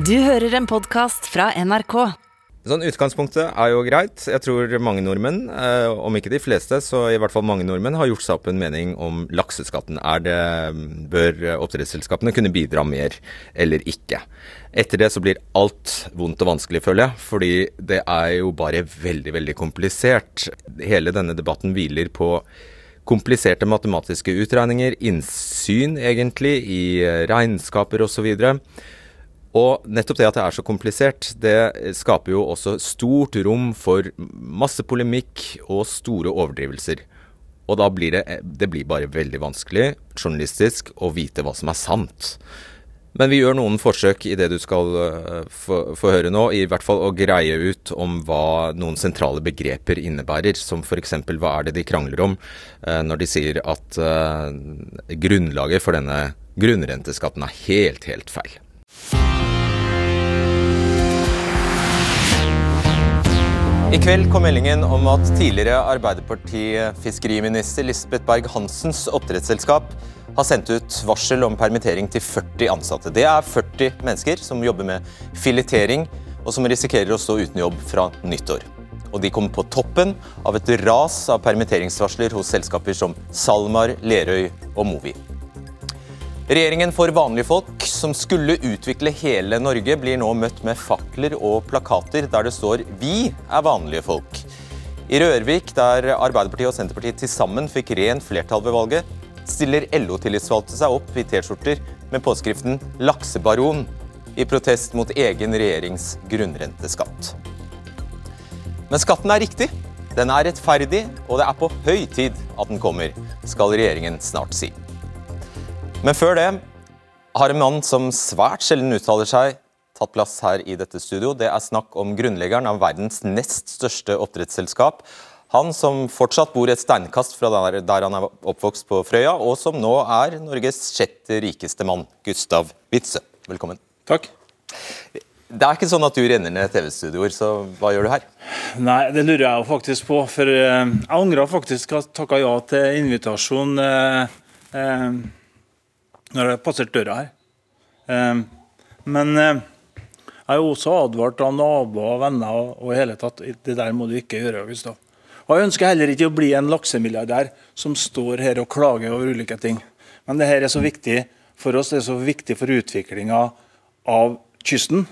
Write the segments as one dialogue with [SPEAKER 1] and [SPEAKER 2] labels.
[SPEAKER 1] Du hører en podkast fra NRK.
[SPEAKER 2] Sånn Utgangspunktet er jo greit. Jeg tror mange nordmenn, eh, om ikke de fleste, så i hvert fall mange nordmenn, har gjort seg opp en mening om lakseskatten. Er det, Bør oppdrettsselskapene kunne bidra mer, eller ikke? Etter det så blir alt vondt og vanskelig, føler jeg. Fordi det er jo bare veldig, veldig komplisert. Hele denne debatten hviler på kompliserte matematiske utregninger, innsyn egentlig i regnskaper osv. Og nettopp det at det er så komplisert, det skaper jo også stort rom for masse polemikk og store overdrivelser. Og da blir det, det blir bare veldig vanskelig journalistisk å vite hva som er sant. Men vi gjør noen forsøk i det du skal få, få, høre nå, i hvert fall å greie ut om hva noen sentrale begreper innebærer. Som f.eks. hva er det de krangler om eh, når de sier at eh, grunnlaget for denne grunnrenteskatten er helt, helt feil. I kveld kom meldingen om at tidligere Arbeiderparti-fiskeriminister Lisbeth Berg-Hansens oppdrettsselskap har sendt ut varsel om permittering til 40 ansatte. Det er 40 mennesker som jobber med filetering, og som risikerer å stå uten jobb fra nyttår. Og de kommer på toppen av et ras av permitteringsvarsler hos selskaper som SalMar, Lerøy og Movi. Regjeringen for vanlige folk, som skulle utvikle hele Norge, blir nå møtt med fakler og plakater der det står 'Vi er vanlige folk'. I Rørvik, der Arbeiderpartiet og Senterpartiet til sammen fikk rent flertall ved valget, stiller LO-tillitsvalgte seg opp i T-skjorter med påskriften 'Laksebaron' i protest mot egen regjerings grunnrenteskatt. Men skatten er riktig. Den er rettferdig, og det er på høy tid at den kommer, skal regjeringen snart si. Men før det har en mann som svært sjelden uttaler seg, tatt plass her i dette studio. Det er snakk om grunnleggeren av verdens nest største oppdrettsselskap. Han som fortsatt bor et steinkast fra der, der han er oppvokst på Frøya, og som nå er Norges sjette rikeste mann, Gustav Witzøe. Velkommen.
[SPEAKER 3] Takk.
[SPEAKER 2] Det er ikke sånn at du renner ned TV-studioer, så hva gjør du her?
[SPEAKER 3] Nei, det lurer jeg jo faktisk på. For eh, jeg angrer faktisk at jeg takka ja til invitasjon. Eh, eh, når jeg har passert døra her. Ehm, men eh, jeg har også advart av naboer og venner og i hele tatt det der må du ikke gjøre. Gustav. Og Jeg ønsker heller ikke å bli en laksemilliardær som står her og klager over ulike ting. Men det her er så viktig for oss, det er så viktig for utviklinga av kysten.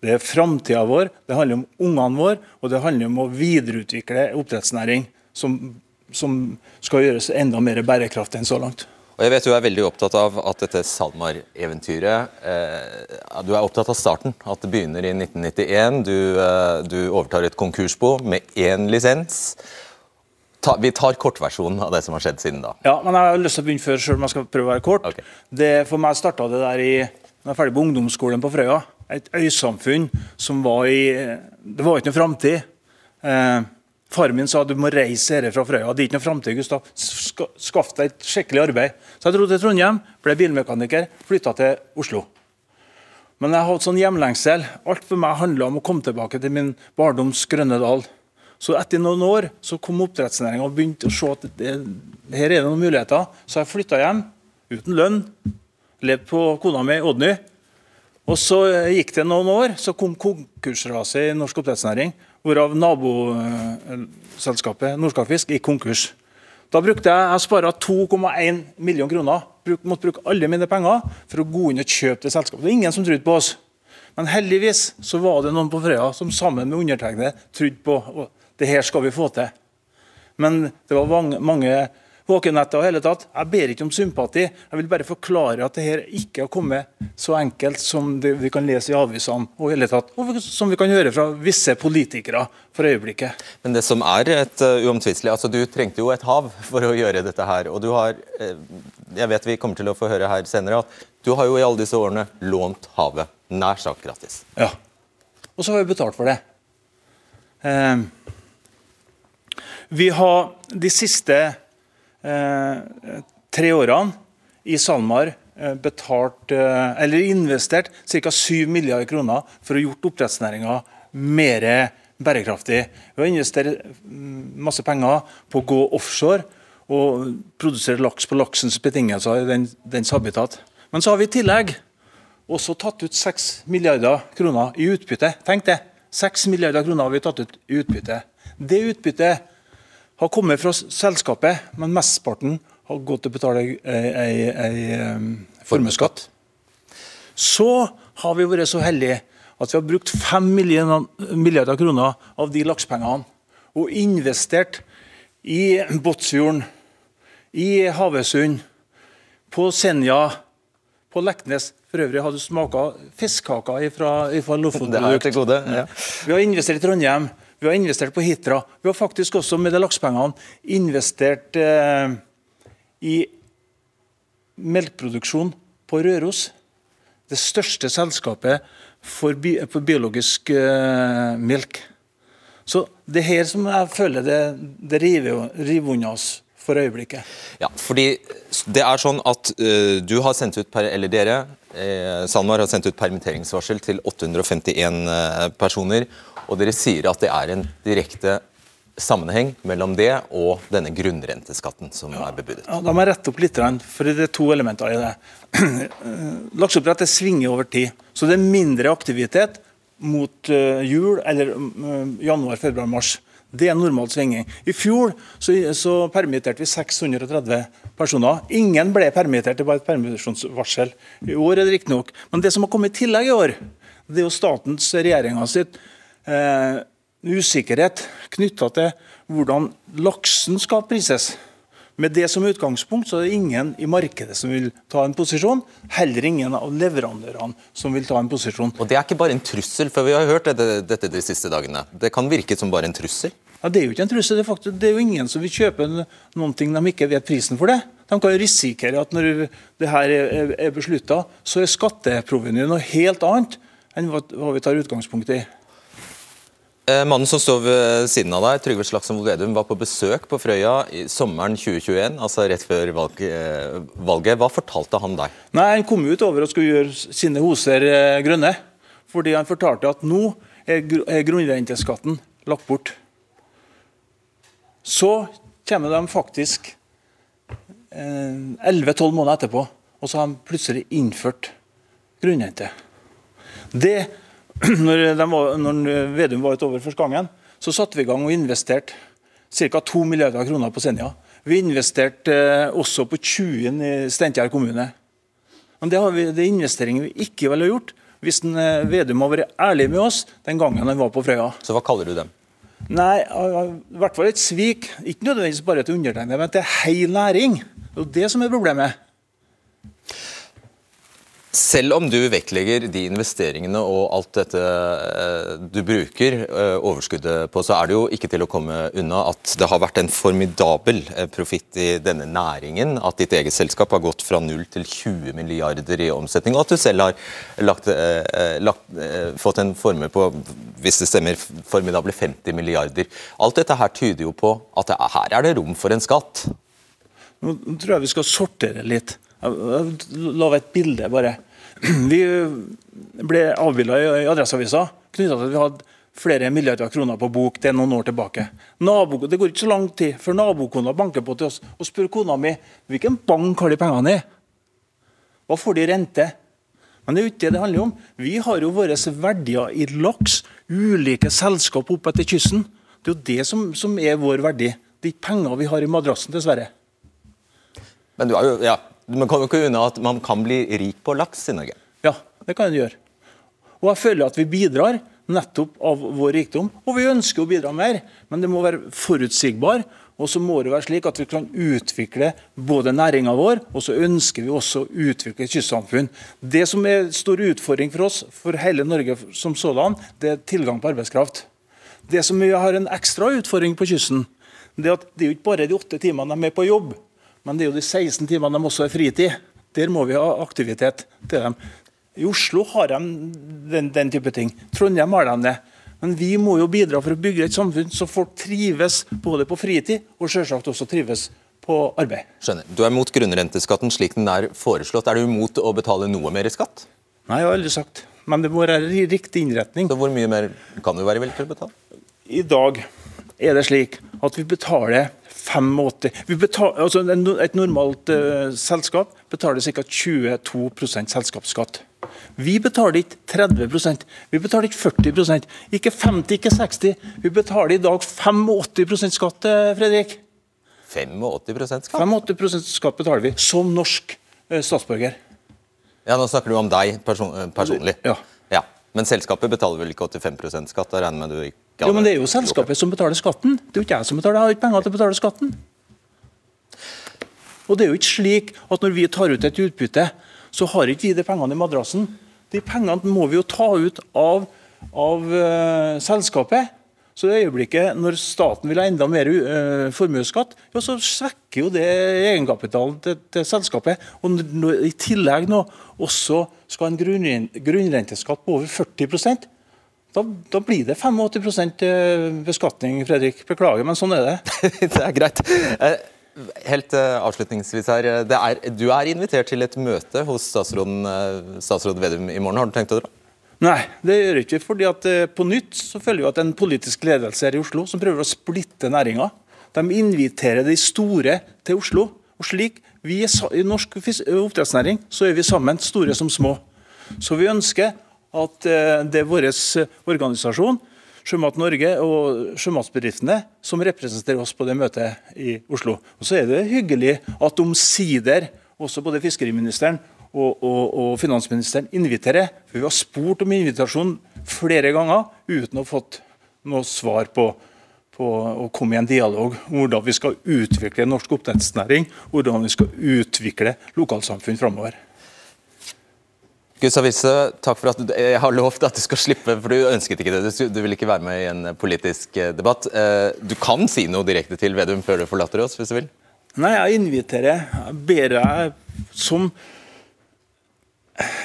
[SPEAKER 3] Det er framtida vår, det handler om ungene våre, og det handler om å videreutvikle oppdrettsnæring som, som skal gjøres enda mer bærekraftig enn så langt.
[SPEAKER 2] Og jeg vet Du er veldig opptatt av at dette SalMar-eventyret eh, Du er opptatt av starten. At det begynner i 1991. Du, eh, du overtar et konkursbo med én lisens. Ta, vi tar kortversjonen av det som har skjedd siden da.
[SPEAKER 3] Ja, men Jeg har lyst til å begynne før, selv om jeg skal prøve å være kort. Okay. Det, for meg starta det der i når jeg er ferdig på ungdomsskolen på Frøya. Et øysamfunn som var i Det var ikke noe framtid. Eh, Far min sa du må reise her fra Frøya. Det er ikke noe framtid, Gustav. Skaff deg et skikkelig arbeid. Så jeg dro til Trondheim, ble bilmekaniker, flytta til Oslo. Men jeg har hatt sånn hjemlengsel. Alt for meg handla om å komme tilbake til min barndoms grønne dal. Så etter noen år så kom oppdrettsnæringa og begynte å se at det, her er det noen muligheter. Så jeg flytta hjem uten lønn. Levde på kona mi, Odny. Og så gikk det noen år, så kom konkursraset i norsk oppdrettsnæring hvorav naboselskapet Norskagfisk gikk konkurs. Da brukte jeg, jeg spara 2,1 millioner kroner. Måtte bruke alle mine penger for å gå inn og kjøpe det selskapet. Det var ingen som trodde på oss. Men heldigvis så var det noen på Frøya som sammen med undertegnede trodde på at det her skal vi få til. Men det var mange våkenetter og hele tatt. Jeg ber ikke om sympati. Jeg vil bare forklare at det her ikke har kommet så enkelt som det vi kan lese i avisene, og hele tatt, og som vi kan høre fra visse politikere for øyeblikket.
[SPEAKER 2] Men det som er et uh, uomtvistelig altså Du trengte jo et hav for å gjøre dette her. og du har, uh, Jeg vet vi kommer til å få høre her senere at du har jo i alle disse årene lånt havet. Nær sagt gratis.
[SPEAKER 3] Ja. Og så har vi betalt for det. Eh, vi har de siste Eh, tre årene i SalMar eh, betalt, eh, eller investert ca. 7 milliarder kroner for å gjort oppdrettsnæringa mer bærekraftig. Vi har investert mm, masse penger på å gå offshore og produsere laks på laksens betingelser i den, dens habitat. Men så har vi i tillegg også tatt ut 6 milliarder kroner i utbytte. Tenk det! 6 milliarder kroner har vi tatt ut i utbytte. Det utbyttet har kommet fra selskapet, men mesteparten har gått til å betale en formuesskatt. Så har vi vært så heldige at vi har brukt 5 milliarder kroner av de lakspengene og investert i Båtsfjorden, i Havøysund, på Senja, på Leknes. For øvrig har du smaka fiskekaker fra, fra Lofotprodukt.
[SPEAKER 2] Ja.
[SPEAKER 3] Vi har investert i Trondheim, vi har investert på Hitra. Vi har faktisk også med de lakspengene investert eh, i melkeproduksjon på Røros. Det største selskapet for, bi for biologisk eh, melk. Så det her som jeg føler det, det river, river unna oss for øyeblikket.
[SPEAKER 2] Ja, fordi det er sånn at uh, du har sendt ut, eller dere, eh, SalMar har sendt ut permitteringsvarsel til 851 uh, personer, og dere sier at det er en direkte sammenheng mellom det og denne grunnrenteskatten som ja. er bebudet.
[SPEAKER 3] Ja, da må jeg rette opp litt, for det er to elementer i det. Lakseoppdrett svinger over tid, så det er mindre aktivitet mot uh, jul eller uh, januar, februar, mars. Det er normal svinging. I fjor så, så, permitterte vi 630 personer. Ingen ble permittert, det var et permisjonsvarsel. I år er det riktignok. Men det som har kommet i tillegg i år, det er jo statens, regjeringa sitt, eh, usikkerhet knytta til hvordan laksen skal prises. Med det som utgangspunkt så er det ingen i markedet som vil ta en posisjon. Heller ingen av leverandørene som vil ta en posisjon.
[SPEAKER 2] Og Det er ikke bare en trussel, for vi har hørt dette, dette de siste dagene. Det kan virke som bare en trussel?
[SPEAKER 3] Ja, Det er jo ikke en trussel. Det er, faktisk, det er jo ingen som vil kjøpe noen ting de ikke vet prisen for det. De kan risikere at når det her er, beslutta, så er skatteprovenyet noe helt annet enn hva vi tar utgangspunkt i.
[SPEAKER 2] Eh, mannen som står ved siden av deg, Trygve Slagsvold Vedum, var på besøk på Frøya i sommeren 2021, altså rett før eh, valget. Hva fortalte han deg?
[SPEAKER 3] Nei, Han kom ut over og skulle gjøre sine hoser eh, grønne. Fordi han fortalte at nå er grunnrenteskatten lagt bort. Så kommer de faktisk 11-12 måneder etterpå, og så har de plutselig innført grunnrente. Det når, var, når Vedum var utover første gangen, så satte vi i gang og investerte ca. 2 milliarder kroner på Senja. Vi investerte eh, også på 20 i Steinkjer kommune. Men det, har vi, det er investeringer vi ikke ville gjort hvis en, eh, Vedum hadde vært ærlig med oss den gangen han var på Frøya.
[SPEAKER 2] Så hva kaller du dem?
[SPEAKER 3] Nei, i hvert fall et svik. Ikke nødvendigvis bare til undertegnede, men til hel næring. Det er det som er problemet.
[SPEAKER 2] Selv om du vektlegger de investeringene og alt dette eh, du bruker eh, overskuddet på, så er det jo ikke til å komme unna at det har vært en formidabel eh, profitt i denne næringen. At ditt eget selskap har gått fra 0 til 20 milliarder i omsetning, og at du selv har lagt, lagt, fått en formue på, hvis det stemmer, formidable 50 milliarder. Alt dette her tyder jo på at her er det rom for en skatt.
[SPEAKER 3] Nå tror jeg vi skal sortere litt. La et bilde, bare. Vi ble avbilda i Adresseavisa knytta til at vi hadde flere milliarder kroner på bok det er noen år tilbake. Nabo, det går ikke så lang tid før nabokona banker på til oss og spør kona mi hvilken bank har de pengene i. Hva får de i rente? Men det er jo ikke det det handler om. Vi har jo våre verdier i laks, ulike selskap opp etter kysten. Det er jo det som, som er vår verdi. Er ikke penger vi har i madrassen, dessverre.
[SPEAKER 2] Men du har jo, ja, man kommer ikke unna at man kan bli rik på laks i Norge?
[SPEAKER 3] Ja, det kan en gjøre. Og jeg føler at vi bidrar nettopp av vår rikdom. Og vi ønsker å bidra mer, men det må være forutsigbar. Og så må det være slik at vi kan utvikle både næringa vår, og så ønsker vi også å utvikle kystsamfunn. Det som er stor utfordring for oss, for hele Norge som sådan, det er tilgang på arbeidskraft. Det som vi har en ekstra utfordring på kysten, det er at det er jo ikke bare de åtte timene de er på jobb. Men det er jo de 16 timene de også har fritid. Der må vi ha aktivitet til dem. I Oslo har de den, den type ting. Trondheim har de det. Men vi må jo bidra for å bygge et samfunn så folk trives både på fritid og selvsagt også trives på arbeid.
[SPEAKER 2] Skjønner. Du er mot grunnrenteskatten slik den er foreslått. Er du mot å betale noe mer i skatt?
[SPEAKER 3] Nei, jeg har aldri sagt. Men det må være riktig innretning.
[SPEAKER 2] Så Hvor mye mer kan du være villig til å betale?
[SPEAKER 3] I dag er det slik at vi betaler 85 betaler, altså Et normalt uh, selskap betaler ca. 22% selskapsskatt. Vi betaler ikke 30% vi betaler ikke 40% ikke 50 ikke 60 Vi betaler i dag 85 skatt, eh, Fredrik.
[SPEAKER 2] 85% skatt?
[SPEAKER 3] 85% skatt betaler vi som norsk eh, statsborger.
[SPEAKER 2] Ja, Nå snakker du om deg person personlig.
[SPEAKER 3] Ja.
[SPEAKER 2] ja. Men selskapet betaler vel ikke 85 skatt? Da regner med du ikke
[SPEAKER 3] Jo, men Det er jo selskapet som betaler skatten. Det er jo ikke jeg som betaler, jeg har ikke penger til å betale skatten. Og det er jo ikke slik at når vi tar ut et utbytte, så har ikke vi de pengene i madrassen. De pengene må vi jo ta ut av, av uh, selskapet. Så i øyeblikket når staten vil ha enda mer uh, formuesskatt, ja, så svekker jo det egenkapitalen til, til selskapet. Og når, i tillegg nå også skal en grunnrenteskatt på over 40 da, da, blir det 85 eh, beskatning, Fredrik. Beklager, men sånn er det.
[SPEAKER 2] det er greit. Helt avslutningsvis her. Er, du er invitert til et møte hos statsråden, statsråd Vedum i morgen. Har du tenkt å dra?
[SPEAKER 3] Nei, det gjør ikke. fordi at eh, På nytt så føler vi at en politisk ledelse her i Oslo som prøver å splitte næringa. De inviterer de store til Oslo. og slik, vi er, I norsk oppdrettsnæring så er vi sammen, store som små. Så vi ønsker at eh, det er vår organisasjon, Sjømat Norge og sjømatsbedriftene, som representerer oss på det møtet i Oslo. Og Så er det hyggelig at omsider også både fiskeriministeren og, og, og, finansministeren inviterer. For Vi har spurt om invitasjon flere ganger uten å ha fått noe svar på å komme i en dialog om hvordan vi skal utvikle norsk oppdrettsnæring, hvordan vi skal utvikle lokalsamfunn framover.
[SPEAKER 2] Gustav Wisse, takk for at jeg har lovt at du skal slippe, for du ønsket ikke det. Du, vil ikke være med i en politisk eh, debatt. Eh, du kan si noe direkte til Vedum før du forlater oss, hvis du vil?
[SPEAKER 3] Nei, jeg inviterer. Jeg ber deg som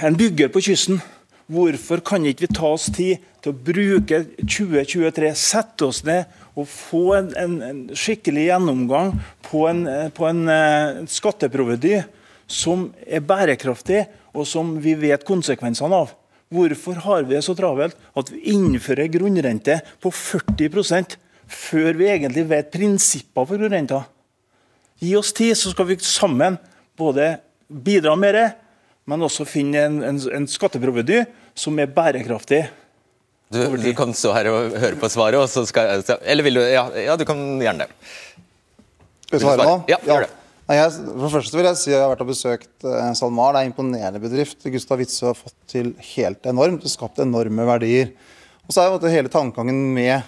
[SPEAKER 3] en bygger på kysten. Hvorfor kan ikke vi ta oss tid til å bruke 2023, sette oss ned og få en, en, en skikkelig gjennomgang på en, på en uh, skatteprovedy som er bærekraftig, og som vi vet konsekvensene av? Hvorfor har vi det så travelt at vi innfører grunnrente på 40% før vi egentlig vet prinsipper for grunnrenta? Gi oss tid, så skal vi sammen både bidra mer men også finne en, en, en skatteprovedy som er bærekraftig.
[SPEAKER 2] Du, du, kan stå her og høre på svaret, og så skal Eller vil du Ja, ja du kan gjerne det.
[SPEAKER 4] Skal jeg svare nå?
[SPEAKER 2] Ja, gjør det.
[SPEAKER 4] Jeg, for det første vil jeg si at jeg har vært og besøkt eh, SalMar. Det er en imponerende bedrift. Gustav Witzøe har fått til helt enormt. Skapt enorme verdier. Og så er jo Hele tankegangen med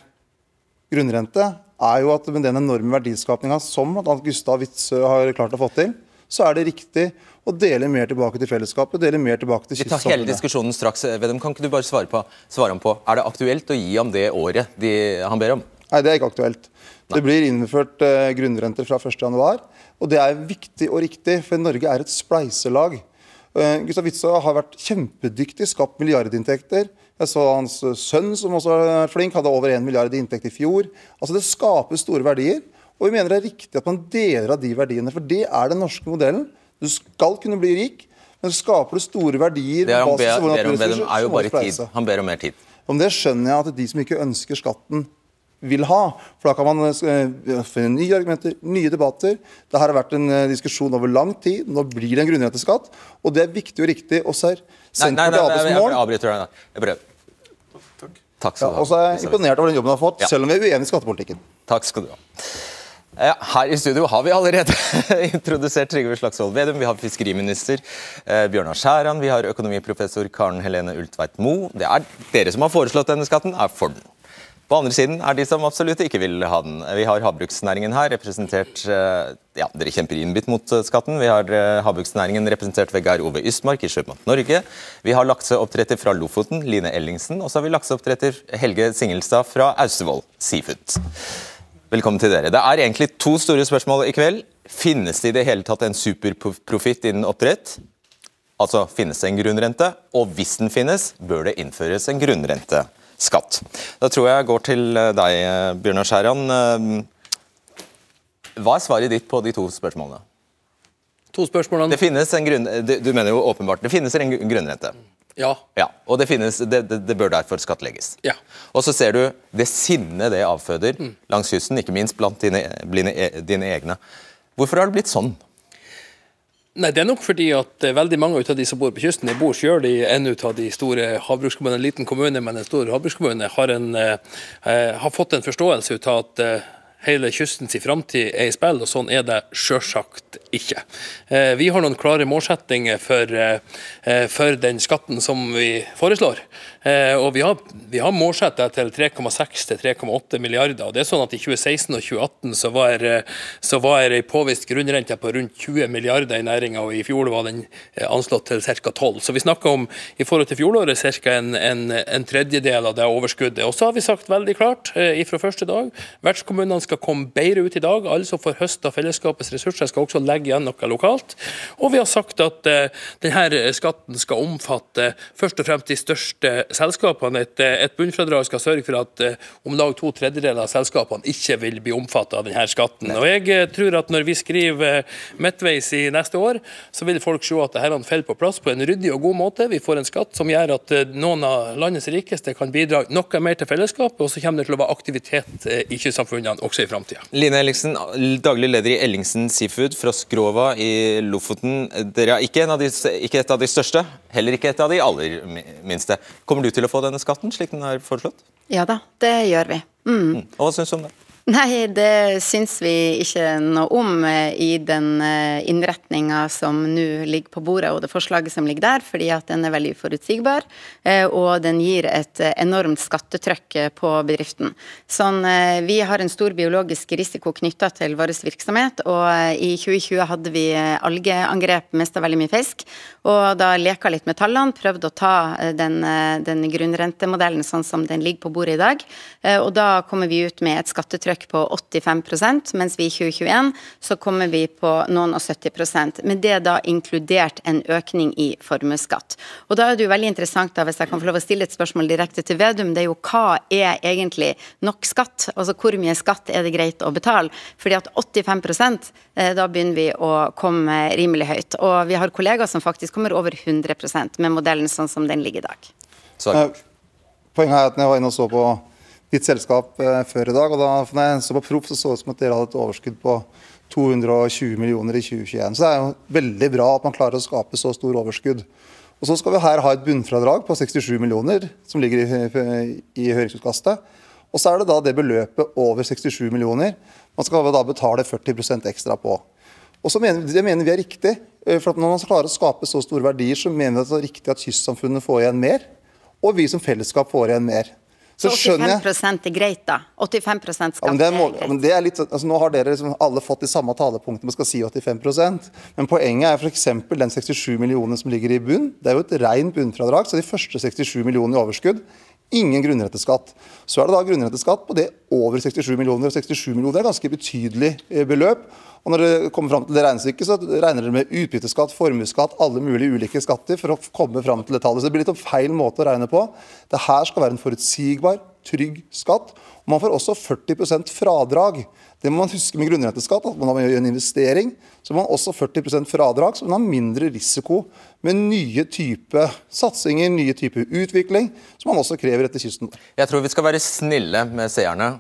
[SPEAKER 4] grunnrente er jo at med den enorme verdiskapinga som bl.a. Gustav Witzøe har klart å få til, så er det riktig å dele mer tilbake til fellesskapet. dele mer tilbake til
[SPEAKER 2] Vi tar hele diskusjonen straks. Vedum, kan ikke du bare svare, på, svare ham på, Er det aktuelt å gi ham det året de, han ber om?
[SPEAKER 4] Nei, det er ikke aktuelt. Nei. Det blir innført eh, grunnrenter fra 1.1. Og det er viktig og riktig, for Norge er et spleiselag. Uh, Gustav Witzøe har vært kjempedyktig, skapt milliardinntekter. Jeg så hans sønn, som også er flink, hadde over 1 milliard i inntekt i fjor. Altså Det skaper store verdier. Og vi mener det er riktig at man deler av de verdiene, for det er den norske modellen. Du skal kunne bli rik, men skaper du store verdier
[SPEAKER 2] Det han ber, ber om, er jo bare tid. Han ber om mer tid.
[SPEAKER 4] Om det skjønner jeg at de som ikke ønsker skatten, vil ha. For da kan man uh, finne nye argumenter, nye debatter. Det har vært en uh, diskusjon over lang tid. Nå blir det en grunnrenteskatt. Og det er viktig og riktig. Og så er
[SPEAKER 2] Senterpartiet Arbeids mål Jeg avbryter deg. Jeg prøver.
[SPEAKER 4] Takk. Takk skal du ha. og så er jeg imponert over den jobben du har fått, ja. selv om vi er uenige i skattepolitikken.
[SPEAKER 2] Takk skal du ha. Her i studio har vi allerede introdusert Trygve Slagsvold Vedum. Vi har fiskeriminister eh, Bjørnar Skjæran, vi har økonomiprofessor Karen Helene Ultveit Moe. Det er dere som har foreslått denne skatten, er for den. På andre siden er de som absolutt ikke vil ha den. Vi har havbruksnæringen her, representert eh, ja, Dere kjemper innbitt mot eh, skatten. Vi har eh, havbruksnæringen representert ved Geir Ove Ystmark i Sjømat Norge. Vi har lakseoppdretter fra Lofoten, Line Ellingsen. Og så har vi lakseoppdretter Helge Singelstad fra Austevoll Seafood. Velkommen til dere. Det er egentlig to store spørsmål i kveld. Finnes det i det hele tatt en superprofitt innen oppdrett? Altså, Finnes det en grunnrente? Og hvis den finnes, bør det innføres en grunnrenteskatt? Da tror jeg jeg går til eh, deg, Bjørnar Skjæran. Eh, hva er svaret ditt på de to spørsmålene?
[SPEAKER 5] To spørsmålene.
[SPEAKER 2] Det finnes en grunn... Du mener jo åpenbart det finnes en grunnrente.
[SPEAKER 5] Ja.
[SPEAKER 2] ja. Og det, finnes, det, det, det bør derfor skattlegges.
[SPEAKER 5] Ja.
[SPEAKER 2] Og så ser du det sinnet det avføder mm. langs kysten, ikke minst blant dine, dine, dine egne. Hvorfor har det blitt sånn?
[SPEAKER 5] Nei, Det er nok fordi at eh, veldig mange av de som bor på kysten, de bor selv i en av de store havbrukskommunene. En liten kommune, men en stor havbrukskommune har, en, eh, har fått en forståelse ut av at eh, hele kystens framtid er i spill, og sånn er det sjølsagt ikke. Eh, vi har noen klare målsettinger for, eh, for den skatten som vi foreslår. Eh, og vi har, vi har målsettet til 3,6 til 3,8 milliarder. og det er sånn at I 2016 og 2018 så var, så var påvist grunnrente på rundt 20 milliarder i næringa, og i fjor var den anslått til ca. 12. Så vi snakker om i forhold til fjoråret ca. En, en, en, tredjedel av det overskuddet. Og så har vi sagt veldig klart fra første dag vertskommunene skal komme bedre ut i dag. Alle som får høste av fellesskapets ressurser, skal også legge igjen noe lokalt. Og vi har sagt at uh, denne skatten skal omfatte først og fremst de største selskapene. Et, eh, et bunnfradrag skal sørge for at uh, om lag to tredjedeler av selskapene ikke vil bli omfattet av denne skatten. Og jeg tror at når vi skriver midtveis i neste år, så vil folk se at dette faller på plass på en ryddig og god måte. Vi får en skatt som gjør at noen av landets rikeste kan bidra noe mer til fellesskapet, og så kommer det til å være aktivitet i kystsamfunnene også i framtida.
[SPEAKER 2] Line Ellingsen, daglig leder i Ellingsen Seafood fra Skrova i Lofoten. Dere er ikke, de, ikke, et av de største, heller ikke et av de aller minste. Kommer du til å få denne skatten, slik den er foreslått?
[SPEAKER 6] Ja da, det gjør vi. Mm.
[SPEAKER 2] Mm. Og Hva syns du om det?
[SPEAKER 6] Nei, det syns vi ikke noe om eh, i den eh, innretninga som nå ligger på bordet, og det forslaget som ligger der, fordi at den er veldig forutsigbar, eh, og den gir et enormt skattetrykk på bedriften. Sånn, Vi har en stor biologisk risiko knytta til vår virksomhet, og i 2020 hadde vi algeangrep, mista veldig mye fisk, og da leka litt med tallene, prøvde å ta den, den grunnrentemodellen sånn som den ligger på bordet i dag, og da kommer vi ut med et skattetrykk økt på 85% mens vi i 2021 så kommer vi på noen og 70% Men det er da inkludert en økning i formuesskatt. Og da er det jo veldig interessant, da, hvis jeg kan få lov å stille et spørsmål direkte til Vedum, det er jo hva er egentlig nok skatt? Altså hvor mye skatt er det greit å betale? Fordi at 85 eh, da begynner vi å komme rimelig høyt. Og vi har kollegaer som faktisk kommer over 100% med modellen sånn som den ligger i dag.
[SPEAKER 4] Så. Poenget er at når jeg var inne og så på ditt selskap eh, før i dag. og da når jeg så på Proff, så så det ut som at dere hadde et overskudd på 220 millioner i 2021. Så det er jo veldig bra at man klarer å skape så stor overskudd. Og Så skal vi her ha et bunnfradrag på 67 millioner, som ligger i, i høringsutkastet. Og så er det da det beløpet over 67 millioner man skal da betale 40% ekstra på. Og så mener, Det mener vi er riktig. Eh, for Når man skal klare å skape så store verdier, så mener vi at det er riktig at kystsamfunnet får igjen mer, og vi som fellesskap får igjen mer.
[SPEAKER 6] Så, så 85 er greit, da? 85 skatt ja,
[SPEAKER 4] det er, mål, ja, det er litt, altså Nå har dere liksom alle fått de samme talepunktene man skal si 85% Men poenget er f.eks. den 67 millionene som ligger i bunn. Det er jo et rent bunnfradrag. Så de første 67 millionene i overskudd Ingen grunnrenteskatt. Så er det da grunnrenteskatt på det over 67 millioner. 67 millioner er ganske betydelig eh, beløp. Og når det kommer fram til det regnestykket, så regner dere med utbytteskatt, formuesskatt, alle mulige ulike skatter for å komme fram til det tallet. Så det blir litt feil måte å regne på. Det her skal være en forutsigbar, trygg skatt. Og man får også 40% fradrag. Det må man huske med grunnrenteskatt. at Man gjør en investering, så må man også 40% fradrag, så man har mindre risiko med nye type satsinger, nye type utvikling, som man også krever etter kysten.
[SPEAKER 2] Jeg tror vi skal være snille med seerne.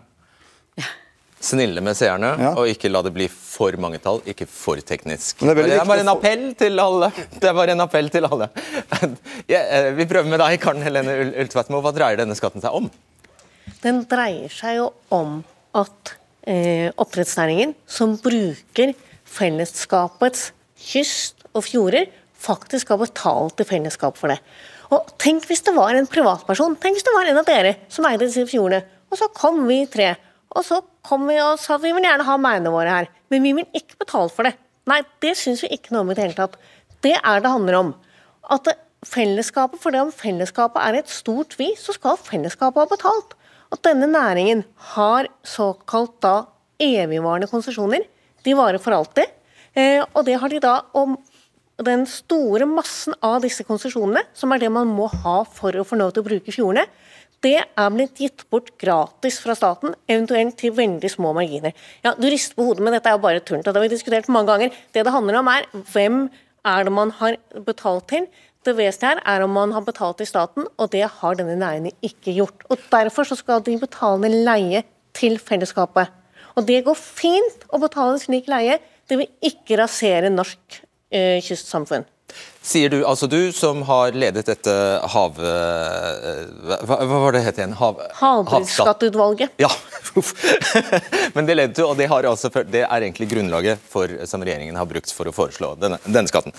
[SPEAKER 2] Snille med seerne, ja. og ikke la det bli for mange tall, ikke for teknisk. Det er, det er bare en appell til alle. Det er bare en appell til alle. Ja, eh, vi prøver med deg, Karen Helene Ultveitmo. Hva dreier denne skatten seg om?
[SPEAKER 7] Den dreier seg jo om at eh, oppdrettsnæringen, som bruker fellesskapets kyst og fjorder, faktisk har betalt til fellesskap for det. Og Tenk hvis det var en privatperson, tenk hvis det var en av dere som eide disse fjordene, og så kom vi tre. Og så kom vi og sa at vi vil gjerne ha meinene våre her, men vi vil ikke betale for det. Nei, det syns vi ikke noe om i det hele tatt. Det er det handler om. At fellesskapet, for det om fellesskapet er et stort vi, så skal fellesskapet ha betalt at denne næringen har såkalt da evigvarende konsesjoner. De varer for alltid. Eh, og det har de da om den store massen av disse konsesjonene, som er det man må ha for å få lov til å bruke fjordene, det er blitt gitt bort gratis fra staten, eventuelt til veldig små marginer. Ja, Du rister på hodet, men dette er jo bare tull. Det har vi diskutert mange ganger. Det det handler om, er hvem er det man har betalt til. Det vesentlige her er om man har betalt til staten, og det har denne næringen ikke gjort. Og Derfor så skal de betale leie til fellesskapet. Og Det går fint å betale en slik leie. Det vil ikke rasere norsk eh, kystsamfunn.
[SPEAKER 2] Sier du, altså du som har ledet dette hav... Eh, hva, hva var det het igjen? Hav,
[SPEAKER 7] Havbruksskatteutvalget.
[SPEAKER 2] Ja, men det ledet du, og det, altså, det, er egentlig grunnlaget for, som regjeringen har brukt for å foreslå denne, denne skatten.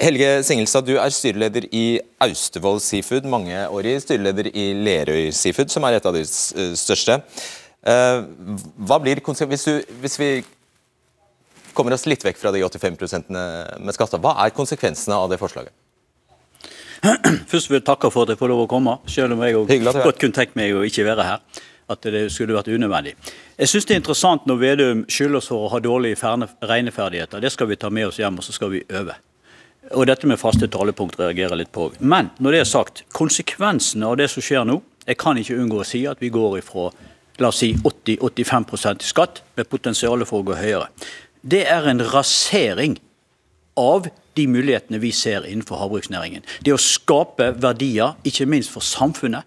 [SPEAKER 2] Helge Singelstad, du er styreleder i Austevoll Seafood, mangeårig styreleder i Lerøy Seafood, som er et av de største. Eh, hva blir hvis, du, hvis vi kommer oss litt vekk fra de 85 med skatter. Hva er konsekvensene av det forslaget?
[SPEAKER 8] Først vil jeg takke for at jeg får lov å komme, selv om jeg godt kunne tenkt meg å ikke være her. At det skulle vært unødvendig. Jeg syns det er interessant når Vedum skylder oss for å ha dårlige regneferdigheter. Det skal vi ta med oss hjem, og så skal vi øve. Og dette med faste talepunkt reagerer litt på. Men når det er sagt, konsekvensene av det som skjer nå Jeg kan ikke unngå å si at vi går ifra la oss si 80-85 i skatt, med potensial for å gå høyere det er en rasering av de mulighetene vi ser innenfor havbruksnæringen. Det å skape verdier, ikke minst for samfunnet,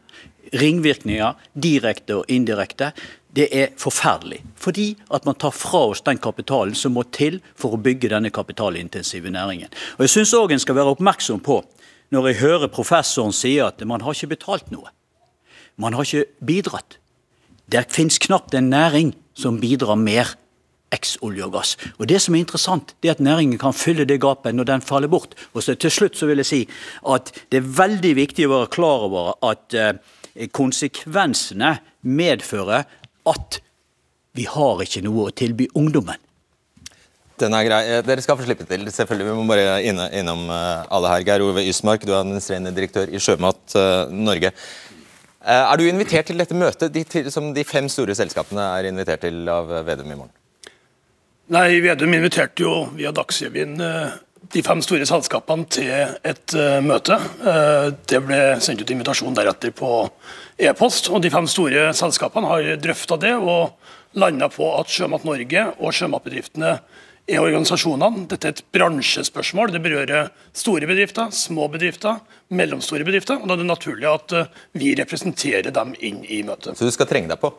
[SPEAKER 8] ringvirkninger direkte og indirekte, det er forferdelig. Fordi at man tar fra oss den kapitalen som må til for å bygge denne kapitalintensive næringen. Og Jeg syns òg en skal være oppmerksom på, når jeg hører professoren si at man har ikke betalt noe. Man har ikke bidratt. Det finnes knapt en næring som bidrar mer eks-olje og gass. Og Det som er interessant, det er at næringen kan fylle det gapet når den faller bort. Og så Til slutt så vil jeg si at det er veldig viktig å være klar over at eh, konsekvensene medfører at vi har ikke noe å tilby ungdommen.
[SPEAKER 2] Den er grei. Eh, dere skal få slippe til. selvfølgelig. Vi må bare innom eh, alle her. Geir Ove Ysmark, du er administrerende direktør i Sjømat Norge. Er du invitert til dette møtet, de, som de fem store selskapene er invitert til av Vedum i morgen?
[SPEAKER 9] Nei, Vedum inviterte jo via Dagsrevyen eh, de fem store selskapene til et uh, møte. Uh, det ble sendt ut invitasjon deretter på e-post. og De fem store selskapene har drøfta det og landa på at Sjømat Norge og sjømatbedriftene er organisasjonene. Dette er et bransjespørsmål. Det berører store bedrifter, små bedrifter, mellomstore bedrifter. og Da er det naturlig at uh, vi representerer dem inn i møtet.
[SPEAKER 2] Så du skal trenge deg på?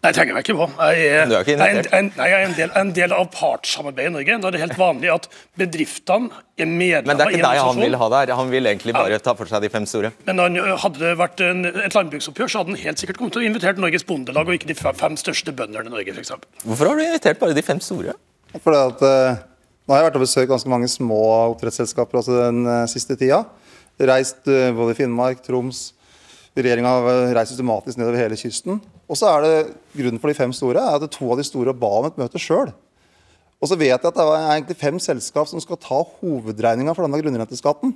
[SPEAKER 9] Nei, trenger jeg ikke på. Jeg er, er, ikke jeg er, en, nei, jeg er en, del, en del av partssamarbeidet i Norge. Da er det helt vanlig at bedriftene er medlemmer
[SPEAKER 2] Men det er ikke deg han vil ha der. Han vil egentlig bare ta for seg de fem store.
[SPEAKER 9] Men han, Hadde det vært en, et landbruksoppgjør, så hadde han helt sikkert kommet til å invitert Norges Bondelag og ikke de fem største bøndene i Norge, f.eks.
[SPEAKER 2] Hvorfor har du invitert bare de fem store?
[SPEAKER 4] Fordi at, uh, nå har jeg vært og besøkt ganske mange små oppdrettsselskaper også den uh, siste tida. Reist uh, både i Finnmark, Troms, Regjeringa har reist systematisk nedover hele kysten. Og så er det Grunnen for de fem store er at to av de store ba om et møte sjøl. Og så vet jeg at det er egentlig fem selskap som skal ta hovedregninga for denne grunnrenteskatten.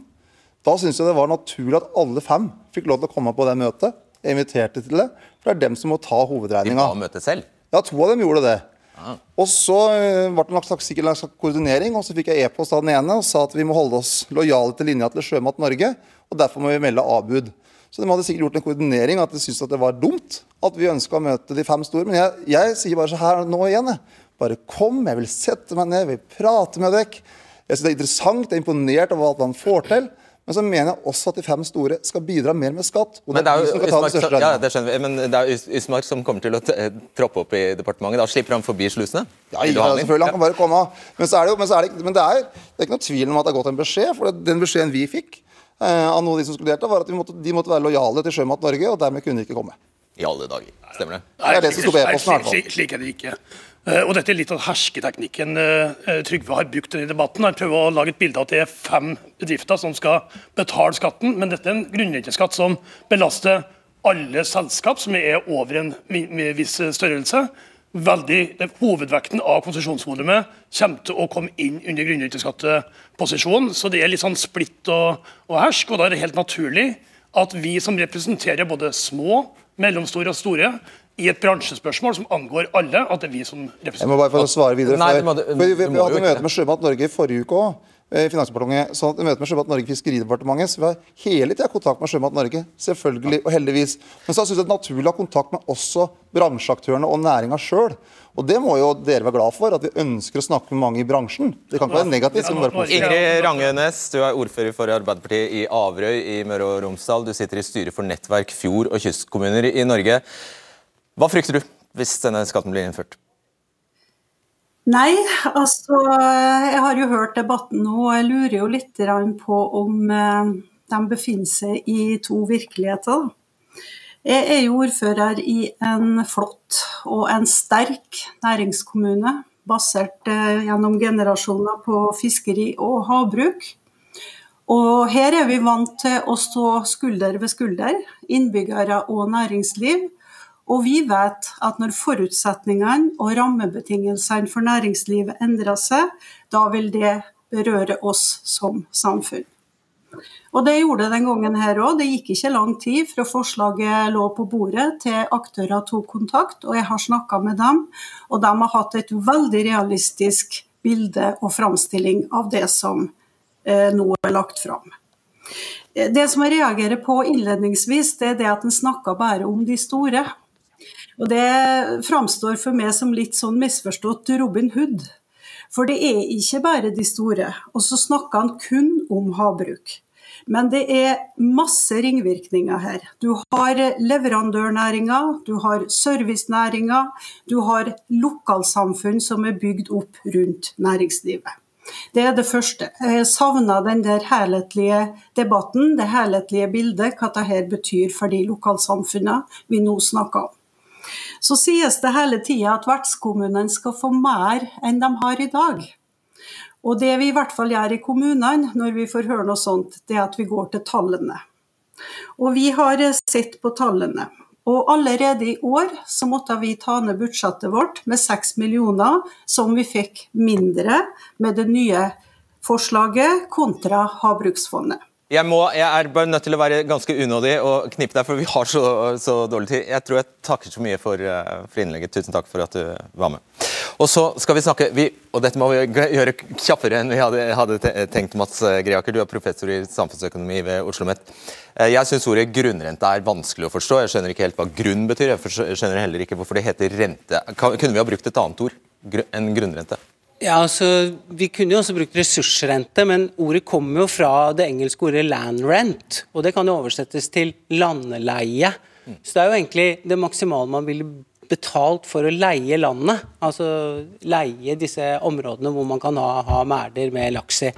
[SPEAKER 4] Da syns jeg det var naturlig at alle fem fikk lov til å komme på det møtet. Jeg inviterte til det, for det er dem som må ta hovedregninga.
[SPEAKER 2] De ba om møtet selv?
[SPEAKER 4] Ja, to av dem gjorde det. Ah. Og så eh, ble det nok sikkert en slags koordinering, og så fikk jeg e-post av den ene og sa at vi må holde oss lojale til linja til Sjømat Norge, og derfor må vi melde avbud. Så de hadde sikkert gjort en koordinering at de syntes at det var dumt at vi ønska å møte de fem store. Men jeg, jeg sier bare så her nå igjen. Jeg. Bare kom, jeg vil sette meg ned, jeg vil prate med dere. Jeg synes Det er interessant, jeg er imponert over alt man får til. Men så mener jeg også at de fem store skal bidra mer med skatt. og
[SPEAKER 2] det er, de som Ysmark, ta ja, det skjønner vi, Men det er Ysmark som kommer til å troppe opp i departementet. Da slipper han forbi slusene?
[SPEAKER 4] Ja, ja selvfølgelig. Han kan bare komme. Men, så er det, jo, men, så er det, men det, er, det er ikke noe tvil om at det har gått en beskjed. For den beskjeden vi fikk, av noen av de som skulle delta, var at de måtte, de måtte være lojale til Sjømat Norge, og dermed kunne de ikke komme.
[SPEAKER 2] I alle dager. Stemmer det?
[SPEAKER 9] Nei, det er det som sto på e-posten. Slik, slik er det ikke. Uh, og Dette er litt av hersketeknikken uh, Trygve har brukt i debatten. Han prøver å lage et bilde av at det er fem bedrifter som skal betale skatten, men dette er en grunnrenteskatt som belaster alle selskap som er over en viss størrelse veldig, Hovedvekten av konsesjonsvolumet kommer til å komme inn under grunnrenteskatteposisjonen. Så det er litt sånn splitt og, og hersk. og Da er det helt naturlig at vi som representerer både små, mellomstore og store, i et bransjespørsmål som angår alle, at det er vi som representerer.
[SPEAKER 4] Jeg må bare få svare videre. Nei, for, for vi, vi, vi hadde møte med Sjømat Norge i forrige uke òg. Eh, Finansdepartementet at i møte med Sjømat Norge Fiskeridepartementet. Så vi har hele tida kontakt med Sjømat Norge, selvfølgelig og heldigvis. Men så syns jeg det er naturlig å ha kontakt med også bransjeaktørene og næringa sjøl. Og det må jo dere være glad for, at vi ønsker å snakke med mange i bransjen. Det kan ikke være negativt. Bare
[SPEAKER 2] Ingrid Rangenes, du er ordfører for Arbeiderpartiet i Averøy i Møre og Romsdal. Du sitter i styret for Nettverk fjord- og kystkommuner i Norge. Hva frykter du hvis denne skatten blir innført?
[SPEAKER 10] Nei, altså jeg har jo hørt debatten nå, og jeg lurer jo litt på om eh, de befinner seg i to virkeligheter. Jeg er jo ordfører i en flott og en sterk næringskommune, basert eh, gjennom generasjoner på fiskeri og havbruk. Og her er vi vant til å stå skulder ved skulder, innbyggere og næringsliv. Og vi vet at når forutsetningene og rammebetingelsene for næringslivet endrer seg, da vil det berøre oss som samfunn. Og det gjorde den gangen her òg. Det gikk ikke lang tid fra forslaget lå på bordet til aktører tok kontakt, og jeg har snakka med dem. Og de har hatt et veldig realistisk bilde og framstilling av det som Eh, nå er lagt fram. Eh, det som jeg reagerer på innledningsvis, det er det at en snakker bare om de store. Og Det framstår for meg som litt sånn misforstått Robin Hood. For det er ikke bare de store. Og så snakker han kun om havbruk. Men det er masse ringvirkninger her. Du har leverandørnæringa, du har servicenæringa, du har lokalsamfunn som er bygd opp rundt næringslivet. Det er det første. Jeg savna den der helhetlige debatten, det helhetlige bildet, hva dette betyr for de lokalsamfunnene vi nå snakker om. Så sies det hele tida at vertskommunene skal få mer enn de har i dag. Og det vi i hvert fall gjør i kommunene når vi får høre noe sånt, det er at vi går til tallene. Og vi har sett på tallene. Og allerede i år så måtte vi ta ned budsjettet vårt med 6 millioner, som vi fikk mindre med det nye forslaget kontra Havbruksfondet.
[SPEAKER 2] Jeg, må, jeg, er bare nødt til å være ganske unådig og knipe deg, for vi har så, så, dårlig tid. Jeg tror jeg takker så mye for, eh, for, innlegget. Tusen takk for at du var med. Og så skal vi snakke, vi, og dette må vi gjøre kjappere enn vi hadde, hadde tenkt, Mats Greaker. Du er professor i samfunnsøkonomi ved Oslo OsloMet. Eh, jeg syns ordet grunnrente er vanskelig å forstå. Jeg skjønner ikke helt hva grunn betyr. Jeg skjønner heller ikke hvorfor det heter rente. Kunne vi ha brukt et annet ord enn grunnrente?
[SPEAKER 11] Ja, altså, Vi kunne jo også brukt ressursrente, men ordet kommer jo fra det engelske ordet land rent. Og det kan jo oversettes til landleie. Så det er jo egentlig det maksimale man ville betalt for å leie landet. Altså leie disse områdene hvor man kan ha, ha merder med laks i.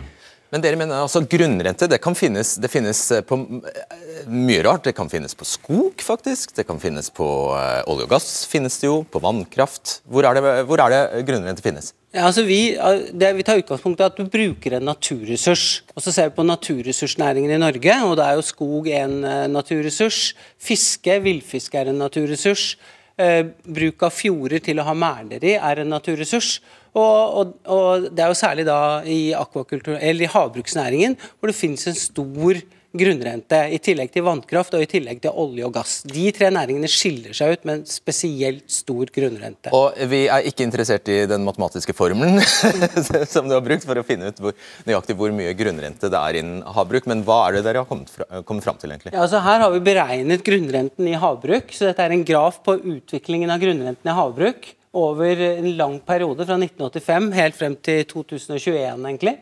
[SPEAKER 2] Men dere mener altså grunnrente det kan finnes, det finnes eh, på eh, mye rart. Det kan finnes på skog, faktisk. Det kan finnes på uh, olje og gass. finnes det jo, På vannkraft. Hvor er det, hvor er det grunnrente finnes?
[SPEAKER 11] Ja, altså vi, det, vi tar utgangspunkt i at du bruker en naturressurs. og Så ser vi på naturressursnæringen i Norge. og Da er jo skog en naturressurs. Fiske, villfiske er en naturressurs. Eh, bruk av fjorder til å ha merder i er en naturressurs. Og, og, og, Det er jo særlig da i, eller i havbruksnæringen hvor det finnes en stor grunnrente, i tillegg til vannkraft og i tillegg til olje og gass. De tre næringene skiller seg ut med en spesielt stor grunnrente.
[SPEAKER 2] Og Vi er ikke interessert i den matematiske formelen som du har brukt for å finne ut hvor, nøyaktig hvor mye grunnrente det er innen havbruk, men hva er det dere har kommet, fra, kommet fram til? egentlig?
[SPEAKER 11] Ja, altså Her har vi beregnet grunnrenten i havbruk. så Dette er en graf på utviklingen av grunnrenten i havbruk over en lang periode, fra 1985 helt frem til 2021. egentlig.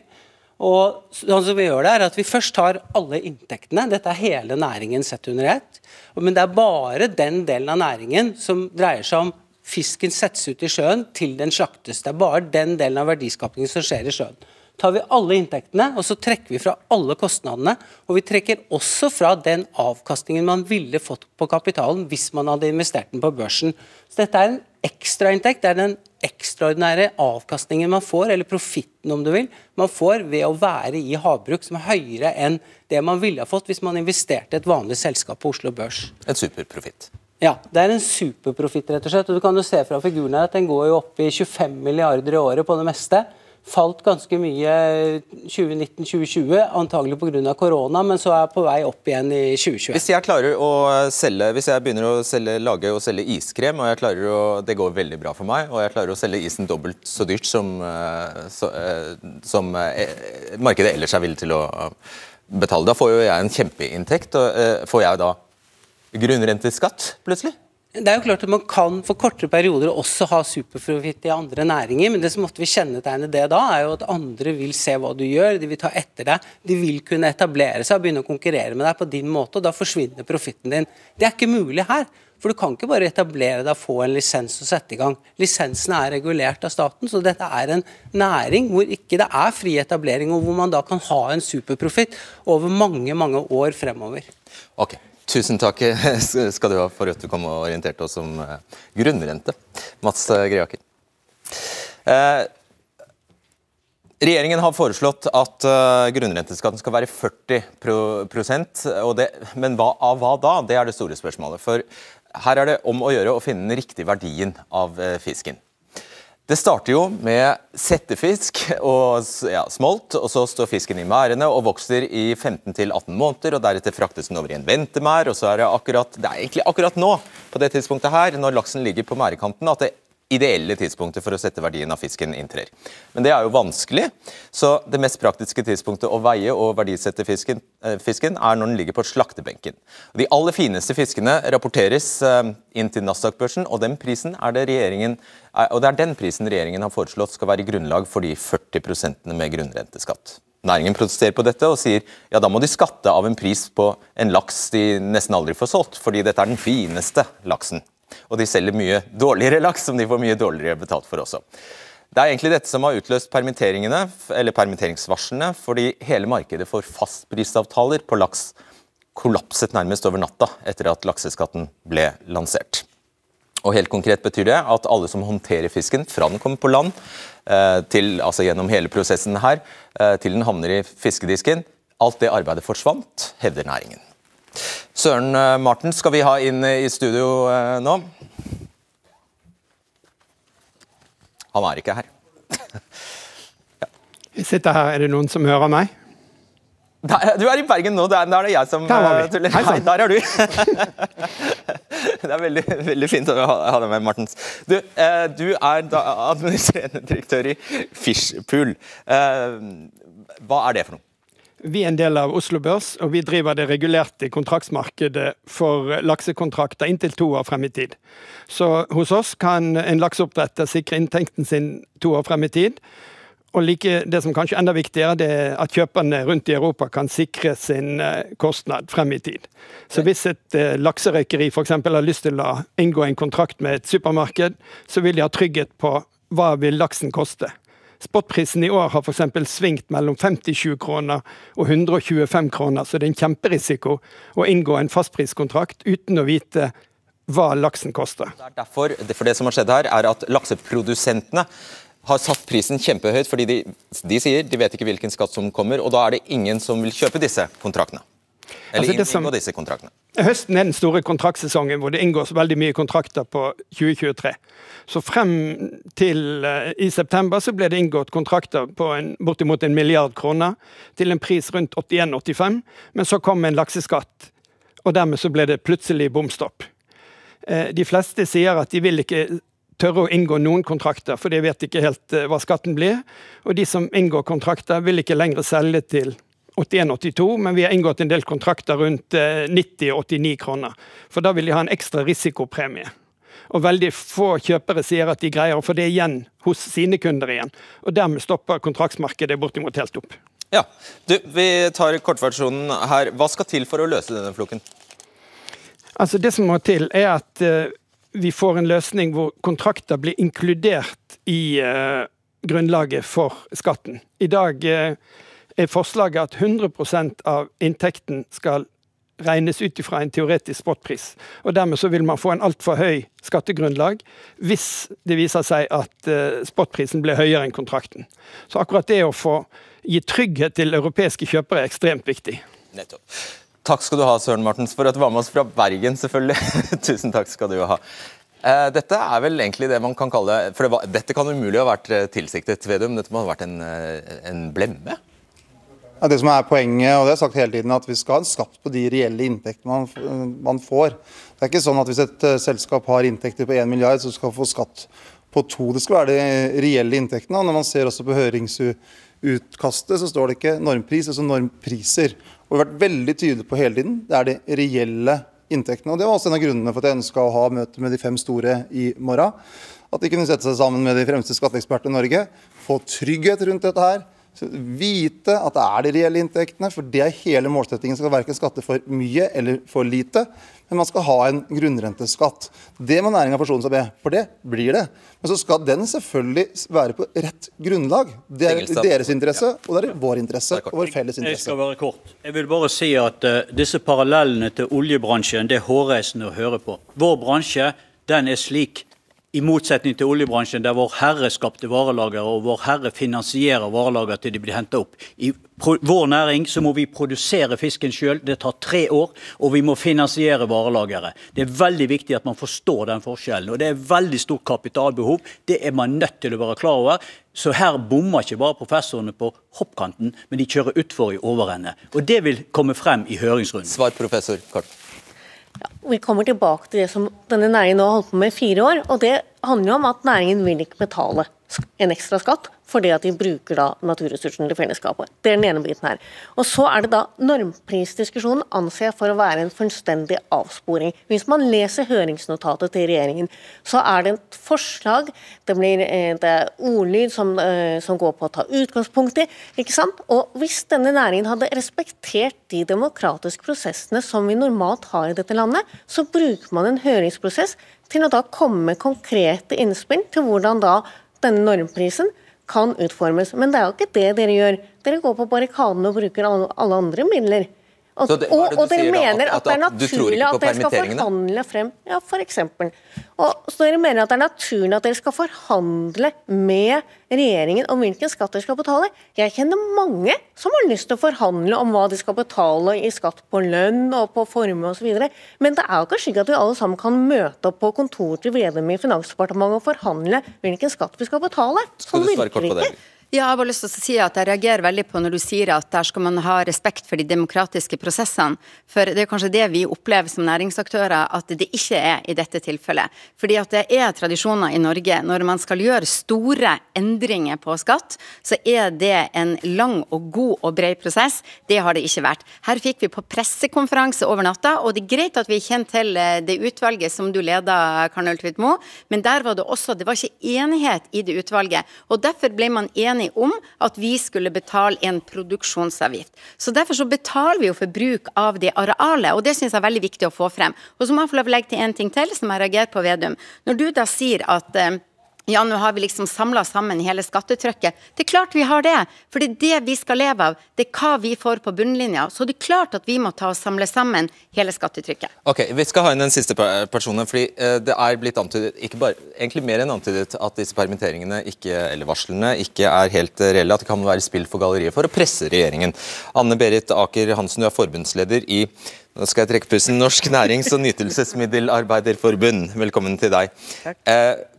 [SPEAKER 11] Og sånn som Vi gjør det er at vi først tar alle inntektene. Dette er hele næringen sett under ett. Men det er bare den delen av næringen som dreier seg om fisken settes ut i sjøen til den slaktes. Det er bare den delen av verdiskapingen som skjer i sjøen. Tar vi alle inntektene og så trekker vi fra alle kostnadene, og vi trekker også fra den avkastningen man ville fått på kapitalen hvis man hadde investert den på børsen. Så Dette er en ekstrainntekt. Det er den ekstraordinære avkastningen man får, eller profitten om du vil, man får ved å være i havbruk, som er høyere enn det man ville ha fått hvis man investerte i et vanlig selskap på Oslo Børs.
[SPEAKER 2] En superprofitt.
[SPEAKER 11] Ja, det er en superprofitt, rett og slett. Og du kan jo se fra figuren her at den går jo opp i 25 milliarder i året på det meste falt ganske mye 2019-2020, antagelig pga. korona, men så er jeg på vei opp igjen i 2021.
[SPEAKER 2] Hvis jeg klarer å selge, hvis jeg begynner å selge, lage og selge iskrem, og jeg klarer å, det går veldig bra for meg, og jeg klarer å selge isen dobbelt så dyrt som, eh, så, eh, som eh, markedet ellers er villig til å betale, da får jo jeg en kjempeinntekt. og Får jeg da grunnrenteskatt plutselig?
[SPEAKER 11] Det er jo klart at Man kan for kortere perioder også ha superprofitt i andre næringer, men det som måtte vi kjennetegne det da, er jo at andre vil se hva du gjør, de vil ta etter deg. De vil kunne etablere seg og begynne å konkurrere med deg på din måte, og da forsvinner profitten din. Det er ikke mulig her. For du kan ikke bare etablere deg, få en lisens og sette i gang. Lisensene er regulert av staten, så dette er en næring hvor ikke det er fri etablering, og hvor man da kan ha en superprofitt over mange, mange år fremover.
[SPEAKER 2] Ok, Tusen takk skal du ha for at du kom og orienterte oss om eh, grunnrente. Mats eh, Greaker. Eh, regjeringen har foreslått at grunnrenteskatten skal være 40 prosent, det, Men hva, av hva da? Det er det store spørsmålet. For her er det om å gjøre å finne den riktige verdien av fisken. Det starter jo med settefisk og ja, smolt, og så står fisken i merdene og vokser i 15-18 måneder. og Deretter fraktes den over i en ventemær. og så er Det akkurat, det er egentlig akkurat nå på det tidspunktet her, når laksen ligger på merdekanten, at det ideelle tidspunktet for å sette verdien av fisken inntrer. Men det er jo vanskelig, så det mest praktiske tidspunktet å veie og verdisette fisken, eh, fisken er når den ligger på slaktebenken. De aller fineste fiskene rapporteres eh, inn til Nasdaq-børsen, og, den prisen er det regjeringen, eh, og det er den prisen regjeringen har foreslått skal være grunnlag for de 40% med grunnrenteskatt. Næringen protesterer på dette og sier ja, da må de skatte av en pris på en laks de nesten aldri får solgt, fordi dette er den fineste laksen. Og de selger mye dårligere laks, som de får mye dårligere betalt for også. Det er egentlig dette som har utløst permitteringene, eller permitteringsvarslene, fordi hele markedet for fastprisavtaler på laks kollapset nærmest over natta etter at lakseskatten ble lansert. Og helt konkret betyr det at alle som håndterer fisken fra den kommer på land, eh, til, altså gjennom hele prosessen her, eh, til den havner i fiskedisken, alt det arbeidet forsvant, hevder næringen. Søren eh, Marten skal vi ha inn i studio eh, nå. Han er ikke her.
[SPEAKER 12] ja. Jeg sitter her. Er det noen som hører meg?
[SPEAKER 2] Der, du er i Bergen nå. Der, er, er det jeg som
[SPEAKER 12] der eh, tuller. Hei,
[SPEAKER 2] der er du. det er veldig, veldig, fint å ha deg med, Martens. Du, eh, du er administrerende direktør i Fishpool. Eh, hva er det for noe?
[SPEAKER 12] Vi er en del av Oslo Børs, og vi driver det regulerte kontraktsmarkedet for laksekontrakter inntil to år frem i tid. Så hos oss kan en lakseoppdretter sikre inntekten sin to år frem i tid. Og like, det som kanskje enda viktigere, det er at kjøperne rundt i Europa kan sikre sin eh, kostnad frem i tid. Så hvis et uh, lakserøykeri f.eks. har lyst til å inngå en kontrakt med et supermarked, så vil de ha trygghet på hva vil laksen koste. Spotprisen i år har f.eks. svingt mellom 57 kroner og 125 kroner, så det er en kjemperisiko å inngå en fastpriskontrakt uten å vite hva laksen koster.
[SPEAKER 2] Det er derfor, for det som har skjedd her, er at lakseprodusentene har satt prisen kjempehøyt, fordi de, de sier de vet ikke hvilken skatt som kommer, og da er det ingen som vil kjøpe disse kontraktene. Eller altså som, disse kontraktene.
[SPEAKER 12] Høsten er den store kontraktsesongen hvor det inngås veldig mye kontrakter på 2023. Så frem til uh, i september så ble det inngått kontrakter på en, bortimot en milliard kroner til en pris rundt 81-85, men så kom en lakseskatt, og dermed så ble det plutselig bomstopp. Uh, de fleste sier at de vil ikke tørre å inngå noen kontrakter, for de vet ikke helt uh, hva skatten blir. Og de som inngår kontrakter, vil ikke lenger selge til 81-82, men vi har inngått en del kontrakter rundt 90-89 eh, kroner. For da vil de ha en ekstra risikopremie. Og veldig få kjøpere sier at de greier å få det igjen hos sine kunder igjen. Og dermed stopper kontraktsmarkedet bortimot helt opp.
[SPEAKER 2] Ja, du, Vi tar kortversjonen her. Hva skal til for å løse denne floken?
[SPEAKER 12] Altså Det som må til, er at uh, vi får en løsning hvor kontrakter blir inkludert i uh, grunnlaget for skatten. I dag uh, er forslaget at 100% av inntekten skal regnes ut fra en teoretisk spotpris. Og Dermed så vil man få en altfor høy skattegrunnlag hvis det viser seg at uh, spotprisen blir høyere enn kontrakten. Så akkurat det å få gi trygghet til europeiske kjøpere er ekstremt viktig.
[SPEAKER 2] Nettopp. Takk skal du ha, Søren Martens, for at du var med oss fra Bergen, selvfølgelig. Tusen takk skal du ha. Eh, dette er vel egentlig det man kan kalle for det var, Dette kan umulig ha vært eh, tilsiktet, Vedum. Dette må ha vært en, en blemme?
[SPEAKER 4] Ja, det som er Poenget og det har jeg sagt hele tiden, at vi skal ha en skatt på de reelle inntektene man, man, får. Det er ikke sånn at Hvis et uh, selskap har inntekter på 1 milliard, så skal man få skatt på to. Det skal være de reelle inntektene. og Når man ser også på høringsutkastet, så står det ikke normpris, altså normpriser. Og Vi har vært veldig tydelige på hele tiden. Det er de reelle inntektene. og Det var også en av grunnene for at jeg ønska å ha møte med de fem store i morgen. At de kunne sette seg sammen med de fremste skatteekspertene i Norge, få trygghet rundt dette her vite at det er de reelle inntektene, for det er hele målsettingen. Skal verken skatte for mye eller for lite, men man skal ha en grunnrenteskatt. Det må næringa forsone seg med, for det blir det. Men så skal den selvfølgelig være på rett grunnlag. Det er i deres interesse, og det er i vår interesse og vår felles interesse.
[SPEAKER 8] Jeg skal være kort. Jeg vil bare si at uh, disse parallellene til oljebransjen det er hårreisende å høre på. Vår bransje den er slik i motsetning til oljebransjen, der Vår Herre skapte varelager, og Vår Herre finansierer varelager til de blir henta opp. I vår næring så må vi produsere fisken sjøl, det tar tre år. Og vi må finansiere varelageret. Det er veldig viktig at man forstår den forskjellen. Og det er veldig stort kapitalbehov. Det er man nødt til å være klar over. Så her bommer ikke bare professorene på hoppkanten, men de kjører utfor i overende. Og det vil komme frem i høringsrunden.
[SPEAKER 2] Svar, professor Kort.
[SPEAKER 7] Ja, vi kommer tilbake til det som denne næringen nå har holdt på med i fire år. og Det handler jo om at næringen vil ikke betale en ekstra skatt fordi at de bruker da naturressursene til fellesskapet. Det er den ene biten her. Og Så er det da normprisdiskusjonen anser jeg for å være en fullstendig avsporing. Hvis man leser høringsnotatet til regjeringen, så er det et forslag, det blir eh, det ordlyd som, eh, som, går på å ta utgangspunkt i. ikke sant? Og Hvis denne næringen hadde respektert de demokratiske prosessene som vi normalt har i dette landet, så bruker man en høringsprosess til å da komme med konkrete innspill til hvordan da denne normprisen kan utformes. Men det er jo ikke det dere gjør. Dere går på barrikadene og bruker alle andre midler. Og, det, og, og dere mener at, at, at, det er naturlig at dere skal forhandle frem Ja, f.eks. Og så dere mener at det er naturlig at dere skal forhandle med regjeringen om hvilken skatt dere skal betale. Jeg kjenner mange som har lyst til å forhandle om hva de skal betale i skatt på lønn og på formue osv. Men det er jo ikke slik at vi alle sammen kan møte opp på kontoret til Vedum i Finansdepartementet og forhandle hvilken skatt vi skal betale. Sånn virker det ikke.
[SPEAKER 6] Ja, jeg har lyst til å si at jeg reagerer veldig på når du sier at der skal man ha respekt for de demokratiske prosessene. For det er kanskje det vi opplever som næringsaktører at det ikke er i dette tilfellet. Fordi at det er tradisjoner i Norge. Når man skal gjøre store endringer på skatt, så er det en lang og god og bred prosess. Det har det ikke vært. Her fikk vi på pressekonferanse over natta, og det er greit at vi kjenner til eh, det utvalget som du leder, Karnøy Moe, men der var det også Det var ikke enighet i det utvalget. Og derfor ble man enig enige om at vi skulle betale en produksjonsavgift. Så Derfor så betaler vi jo for bruk av det arealet, og det syns jeg er veldig viktig å få frem. Og så må jeg få legge til en ting til som jeg reagerer på, Vedum. Når du da sier at eh, ja, nå har vi liksom samla sammen hele skattetrykket. Det er klart vi har det, for det er det vi skal leve av. Det er hva vi får på bunnlinja. Så det er klart at vi må ta og samle sammen hele skattetrykket.
[SPEAKER 2] Ok, Vi skal ha inn den siste personen, fordi eh, det er blitt antydet, ikke bare, egentlig mer enn antydet, at disse permitteringene ikke, eller varslene ikke er helt reelle. At det kan være spill for galleriet for å presse regjeringen. Anne Berit Aker Hansen, du er forbundsleder i nå skal jeg trekke pusten. Norsk nærings- og nytelsesmiddelarbeiderforbund, velkommen til deg. Takk.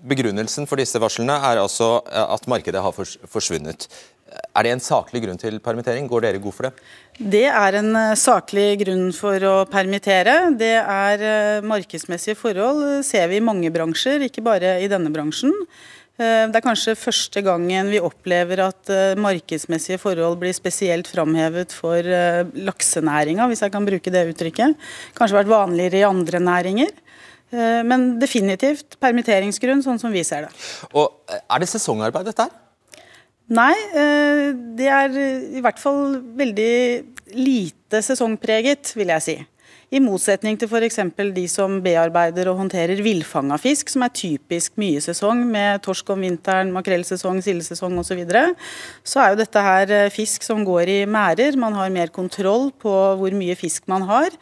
[SPEAKER 2] begrunnelsen for disse varslene er altså eh, at markedet har forsvunnet. Er det en saklig grunn til permittering? Går dere god for det?
[SPEAKER 13] Det er en eh, saklig grunn for å permittere. Det er markedsmessige forhold, ser vi i mange bransjer, ikke bare i denne bransjen. Eh, det er kanskje første gangen vi opplever at eh, markedsmessige forhold blir spesielt framhevet for eh, laksenæringa, hvis jeg kan bruke det uttrykket. Kanskje vært vanligere i andre næringer. Men definitivt permitteringsgrunn, sånn som vi ser det.
[SPEAKER 2] Og Er det sesongarbeid, dette her?
[SPEAKER 13] Nei, det er i hvert fall veldig lite sesongpreget, vil jeg si. I motsetning til f.eks. de som bearbeider og håndterer villfanga fisk, som er typisk mye sesong, med torsk om vinteren, makrellsesong, sildesesong osv. Så, videre. så er jo dette her eh, fisk som går i merder. Man har mer kontroll på hvor mye fisk man har.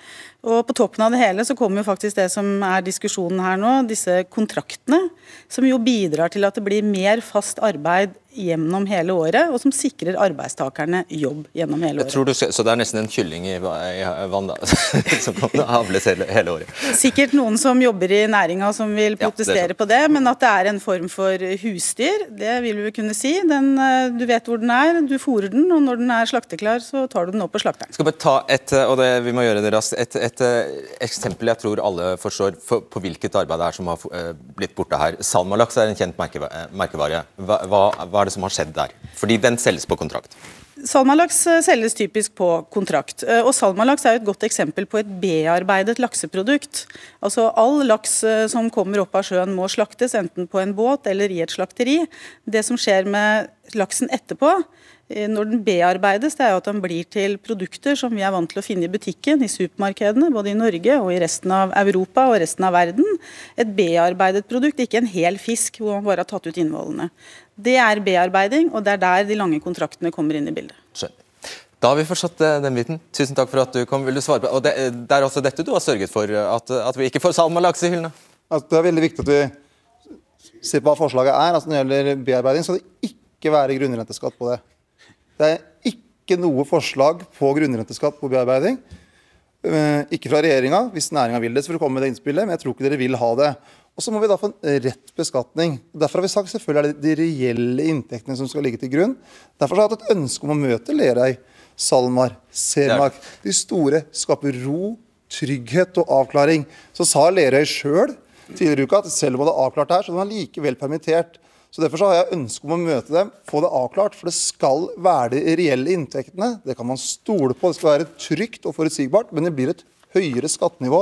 [SPEAKER 13] Og På toppen av det hele så kommer jo faktisk det som er diskusjonen her nå, disse kontraktene. Som jo bidrar til at det blir mer fast arbeid gjennom hele året, og som sikrer arbeidstakerne jobb gjennom hele året.
[SPEAKER 2] Du, så det er nesten en kylling i, vann da, som kan avles hele, hele, året?
[SPEAKER 13] Sikkert noen som jobber i næringa som vil protestere ja, det på det, men at det er en form for husdyr, det vil vi kunne si. Den, eh, du vet hvor den er, du fôrer den, og når den er slakteklar, så tar du den opp på slakteren.
[SPEAKER 2] Skal bare ta et, og det, vi må gjøre det raskt, et, et, eh, eksempel jeg tror alle forstår for, på hvilket arbeid det er som har eh, blitt borte her. Salmalaks er en kjent merkevare. Hva, hva, hva er det som har skjedd der? Fordi den selges på kontrakt.
[SPEAKER 13] Salmalaks eh, selges typisk på kontrakt. Eh, og Salmalaks er et godt eksempel på et bearbeidet lakseprodukt. Altså All laks eh, som kommer opp av sjøen må slaktes, enten på en båt eller i et slakteri. Det som skjer med laksen etterpå, når den bearbeides, det er jo at den blir til produkter som vi er vant til å finne i butikken, i supermarkedene, både i Norge og i resten av Europa og resten av verden. Et bearbeidet produkt, ikke en hel fisk hvor man bare har tatt ut innvollene. Det er bearbeiding, og det er der de lange kontraktene kommer inn i bildet.
[SPEAKER 2] Skjønner. Da har vi forstått eh, den biten. Tusen takk for at du kom. Vil du svare på? Og det, det er også dette du har sørget for, at, at vi ikke får salmalaks i hyllene?
[SPEAKER 4] Altså, det er veldig viktig at vi ser på hva forslaget er. Altså, når det gjelder bearbeiding, skal det ikke være grunnrenteskatt på det. Det er ikke noe forslag på grunnrenteskatt på bearbeiding. Eh, ikke fra regjeringa, hvis næringa vil det, så får du komme med det innspillet, men jeg tror ikke dere vil ha det. Og så må vi da få en rett beskatning. Derfor har vi sagt selvfølgelig er det de reelle inntektene som skal ligge til grunn. Derfor har jeg hatt et ønske om å møte Lerøy, SalMar, Cermaq. De store skaper ro, trygghet og avklaring. Så sa Lerøy sjøl tidligere i uka at selv om han hadde avklart det her, så var han likevel permittert. Så Derfor så har jeg ønske om å møte dem, få det avklart. For det skal være de reelle inntektene. Det kan man stole på. Det skal være trygt og forutsigbart, men det blir et høyere skattenivå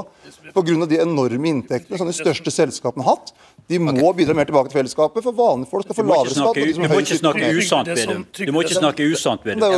[SPEAKER 4] pga. de enorme inntektene som de største selskapene har hatt. De må okay. bidra mer tilbake til fellesskapet, for vanlige folk skal få lavere skatt.
[SPEAKER 8] Du må ikke snakke usant ved. Du må ikke snakke usant ved
[SPEAKER 9] dem.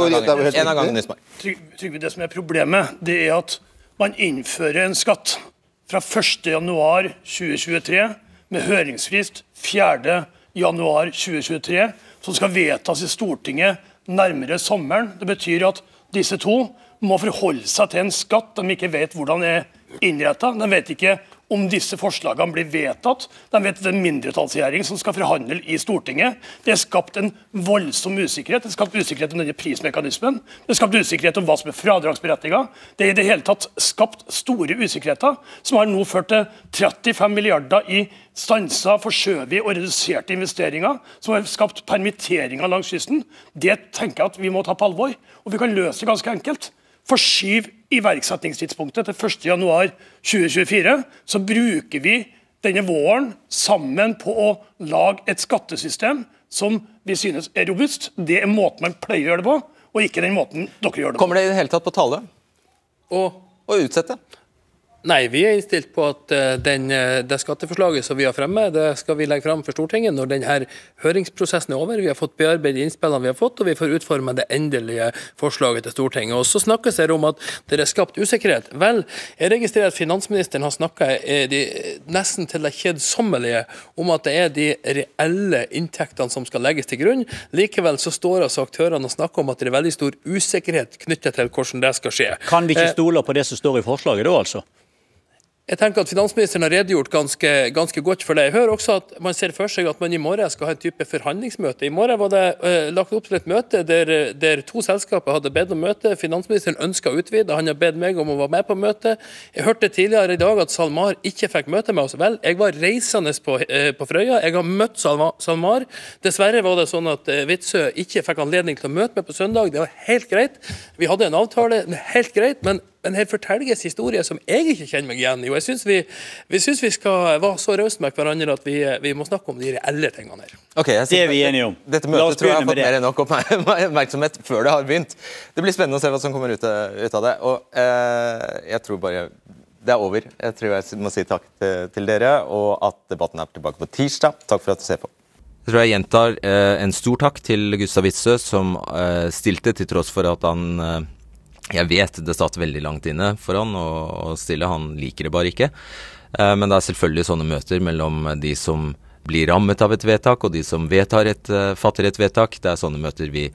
[SPEAKER 9] Trygve, det som er problemet, det er at man innfører en skatt fra 1.1.2023 med høringsfrist 4 januar 2023, som skal vedtas i Stortinget nærmere sommeren. Det betyr at disse to må forholde seg til en skatt de ikke vet hvordan er innretta. De vet ikke om disse forslagene blir vedtatt. De vet det er en mindretallsregjering som skal forhandle i Stortinget. Det er skapt en voldsom usikkerhet. Det er skapt usikkerhet om denne prismekanismen. Det er skapt usikkerhet om hva som er fradragsberettiget. Det er i det hele tatt skapt store usikkerheter, som har nå ført til 35 milliarder i stansa, forskjøvet og reduserte investeringer, som har skapt permitteringer langs kysten. Det tenker jeg at vi må ta på alvor. Og vi kan løse det ganske enkelt. Forskyv iverksettingstidspunktet til 1.1.2024, så bruker vi denne våren sammen på å lage et skattesystem som vi synes er robust. Det er måten man pleier å gjøre det på, og ikke den måten dere gjør det
[SPEAKER 2] på. Kommer det i det hele tatt på tale å utsette?
[SPEAKER 5] Nei, vi er innstilt på at eh, den, eh, det skatteforslaget som vi har fremme, det skal vi legge frem for Stortinget når denne høringsprosessen er over. Vi har fått bearbeidet innspillene vi har fått, og vi får utforme det endelige forslaget til Stortinget. Og Så snakkes det om at det er skapt usikkerhet. Vel, jeg registrerer at finansministeren har snakka nesten til det kjedsommelige om at det er de reelle inntektene som skal legges til grunn. Likevel så står altså aktørene og snakker om at det er veldig stor usikkerhet knyttet til hvordan det skal skje.
[SPEAKER 8] Kan vi ikke eh, stole på det som står i forslaget da, altså?
[SPEAKER 5] Jeg tenker at Finansministeren har redegjort ganske, ganske, godt for det. Jeg hører også at man ser for seg at man i morgen skal ha en type forhandlingsmøte. I morgen var det uh, lagt opp til et møte der, der, to selskaper hadde bedt om møte. Finansministeren ønska å utvide, han har bedt meg om å være med på møtet. Jeg hørte tidligere i dag at SalMar ikke fikk møte med oss. Vel, jeg var reisende på, uh, på Frøya, jeg har møtt SalMar. Dessverre var det sånn at Witzøe ikke fikk anledning til å møte meg på søndag. Det var helt greit. Vi hadde en avtale, helt greit. men men her fortelles historier som jeg ikke kjenner meg igjen i. og Jeg syns vi, vi, vi, skal være så rause med hverandre at vi, vi, må snakke om de reelle tingene her.
[SPEAKER 2] Okay,
[SPEAKER 8] det er vi enige om.
[SPEAKER 2] Dette møtet tror jeg har fått mer enn nok oppmerksomhet før det har begynt. Det blir spennende å se hva som kommer ut, ut av det. Og eh, jeg tror bare det er over. Jeg tror jeg må si takk til, til dere, og at debatten er tilbake på tirsdag. Takk for at du ser på. Jeg tror jeg gjentar eh, en stor takk til Gustav Witzøe, som eh, stilte til tross for at han eh, jeg vet det satt veldig langt inne for han å stille, han liker det bare ikke. Eh, men det er selvfølgelig sånne møter mellom de som blir rammet av et vedtak, og de som et, eh, fatter et vedtak. Det er sånne møter vi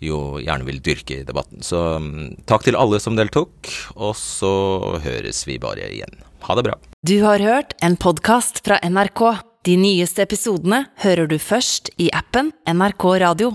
[SPEAKER 2] jo gjerne vil dyrke i debatten. Så mm, takk til alle som deltok, og så høres vi bare igjen. Ha det bra.
[SPEAKER 1] Du har hørt en podkast fra NRK. De nyeste episodene hører du først i appen NRK Radio.